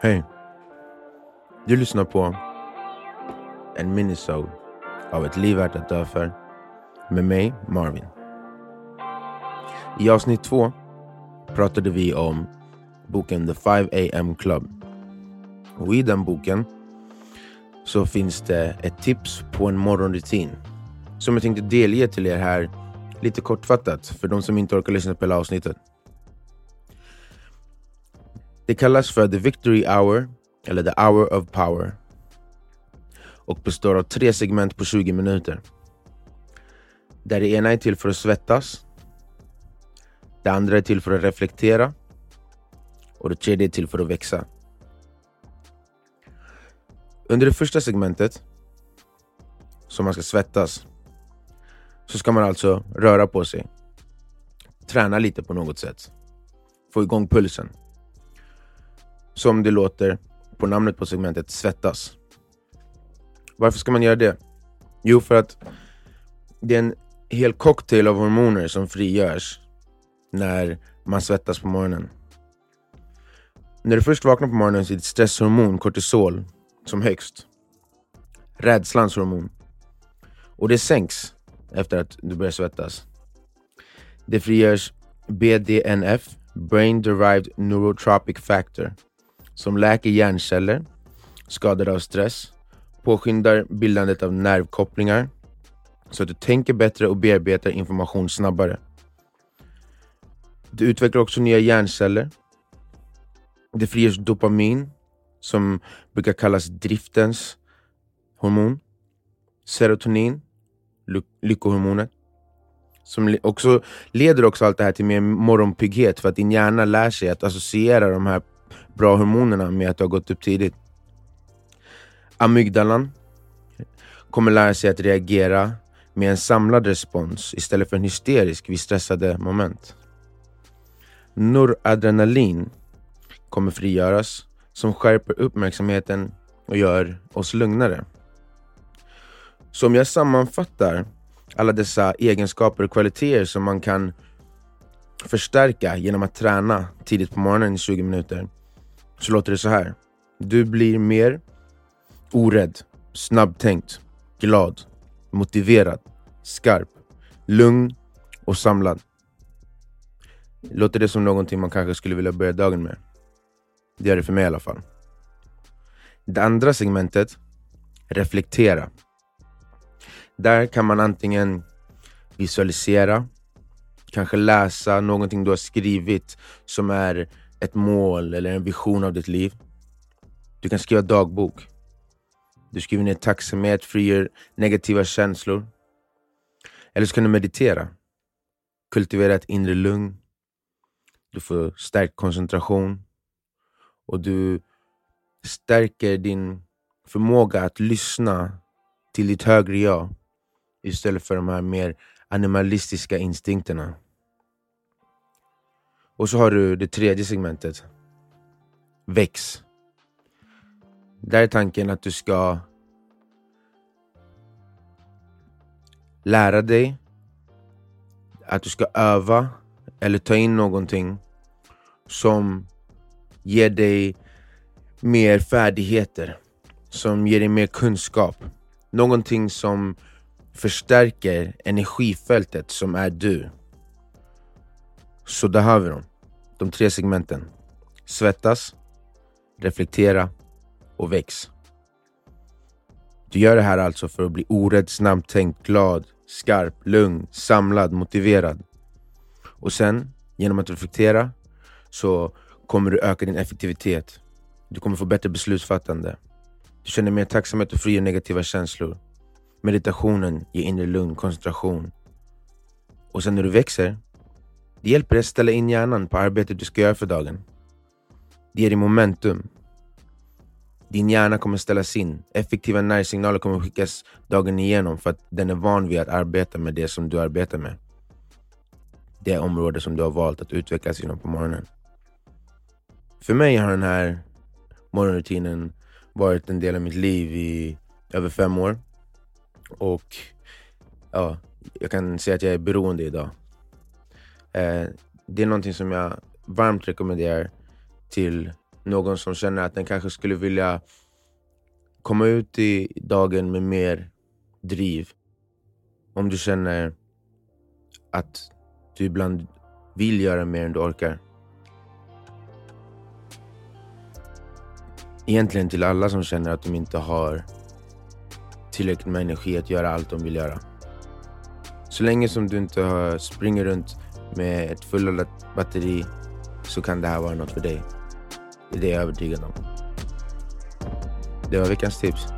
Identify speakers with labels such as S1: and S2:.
S1: Hej. Du lyssnar på en minisode av Ett liv värt att dö för med mig, Marvin. I avsnitt två pratade vi om boken The 5 AM Club. Och I den boken så finns det ett tips på en morgonrutin som jag tänkte delge till er här lite kortfattat för de som inte orkar lyssna på hela avsnittet. Det kallas för the victory hour, eller the hour of power och består av tre segment på 20 minuter. Där det ena är till för att svettas, det andra är till för att reflektera och det tredje är till för att växa. Under det första segmentet, som man ska svettas, så ska man alltså röra på sig. Träna lite på något sätt. Få igång pulsen. Som det låter på namnet på segmentet, svettas. Varför ska man göra det? Jo, för att det är en hel cocktail av hormoner som frigörs när man svettas på morgonen. När du först vaknar på morgonen så är ditt stresshormon kortisol som högst. Rädslans hormon. Och det sänks efter att du börjar svettas. Det frigörs BDNF, Brain Derived Neurotropic Factor, som läker hjärnceller skadade av stress, påskyndar bildandet av nervkopplingar så att du tänker bättre och bearbetar information snabbare. Du utvecklar också nya hjärnceller. Det frigörs dopamin, som brukar kallas driftens hormon. Serotonin, ly lyckohormonet. Som också leder också allt det här till mer morgonpigghet för att din hjärna lär sig att associera de här bra hormonerna med att du har gått upp tidigt. Amygdalan kommer lära sig att reagera med en samlad respons istället för en hysterisk vid stressade moment. Noradrenalin kommer frigöras som skärper uppmärksamheten och gör oss lugnare. Så om jag sammanfattar alla dessa egenskaper och kvaliteter som man kan förstärka genom att träna tidigt på morgonen i 20 minuter så låter det så här. Du blir mer orädd, snabbtänkt, glad, motiverad, skarp, lugn och samlad. Låter det som någonting man kanske skulle vilja börja dagen med? Det gör det för mig i alla fall. Det andra segmentet, reflektera. Där kan man antingen visualisera, kanske läsa någonting du har skrivit som är ett mål eller en vision av ditt liv. Du kan skriva dagbok. Du skriver ner tacksamhet, frigör negativa känslor. Eller så kan du meditera. Kultivera ett inre lugn. Du får stärkt koncentration. Och du stärker din förmåga att lyssna till ditt högre jag istället för de här mer animalistiska instinkterna. Och så har du det tredje segmentet. Väx. Där är tanken att du ska lära dig, att du ska öva eller ta in någonting som ger dig mer färdigheter, som ger dig mer kunskap. Någonting som förstärker energifältet som är du. Så där har vi dem. De tre segmenten. Svettas, reflektera och väx. Du gör det här alltså för att bli orädd, snabbtänkt, glad, skarp, lugn, samlad, motiverad. Och sen, genom att reflektera, så kommer du öka din effektivitet. Du kommer få bättre beslutsfattande. Du känner mer tacksamhet och frigör negativa känslor. Meditationen ger inre lugn, koncentration. Och sen när du växer, det hjälper dig att ställa in hjärnan på arbetet du ska göra för dagen. Det ger dig momentum. Din hjärna kommer ställas in. Effektiva nervsignaler kommer skickas dagen igenom för att den är van vid att arbeta med det som du arbetar med. Det område som du har valt att utvecklas inom på morgonen. För mig har den här morgonrutinen varit en del av mitt liv i över fem år. Och ja, jag kan säga att jag är beroende idag. Eh, det är någonting som jag varmt rekommenderar till någon som känner att den kanske skulle vilja komma ut i dagen med mer driv. Om du känner att du ibland vill göra mer än du orkar. Egentligen till alla som känner att de inte har tillräckligt med energi att göra allt de vill göra. Så länge som du inte springer runt med ett fulladdat batteri så kan det här vara något för dig. Det är det jag är övertygad om. Det var veckans tips.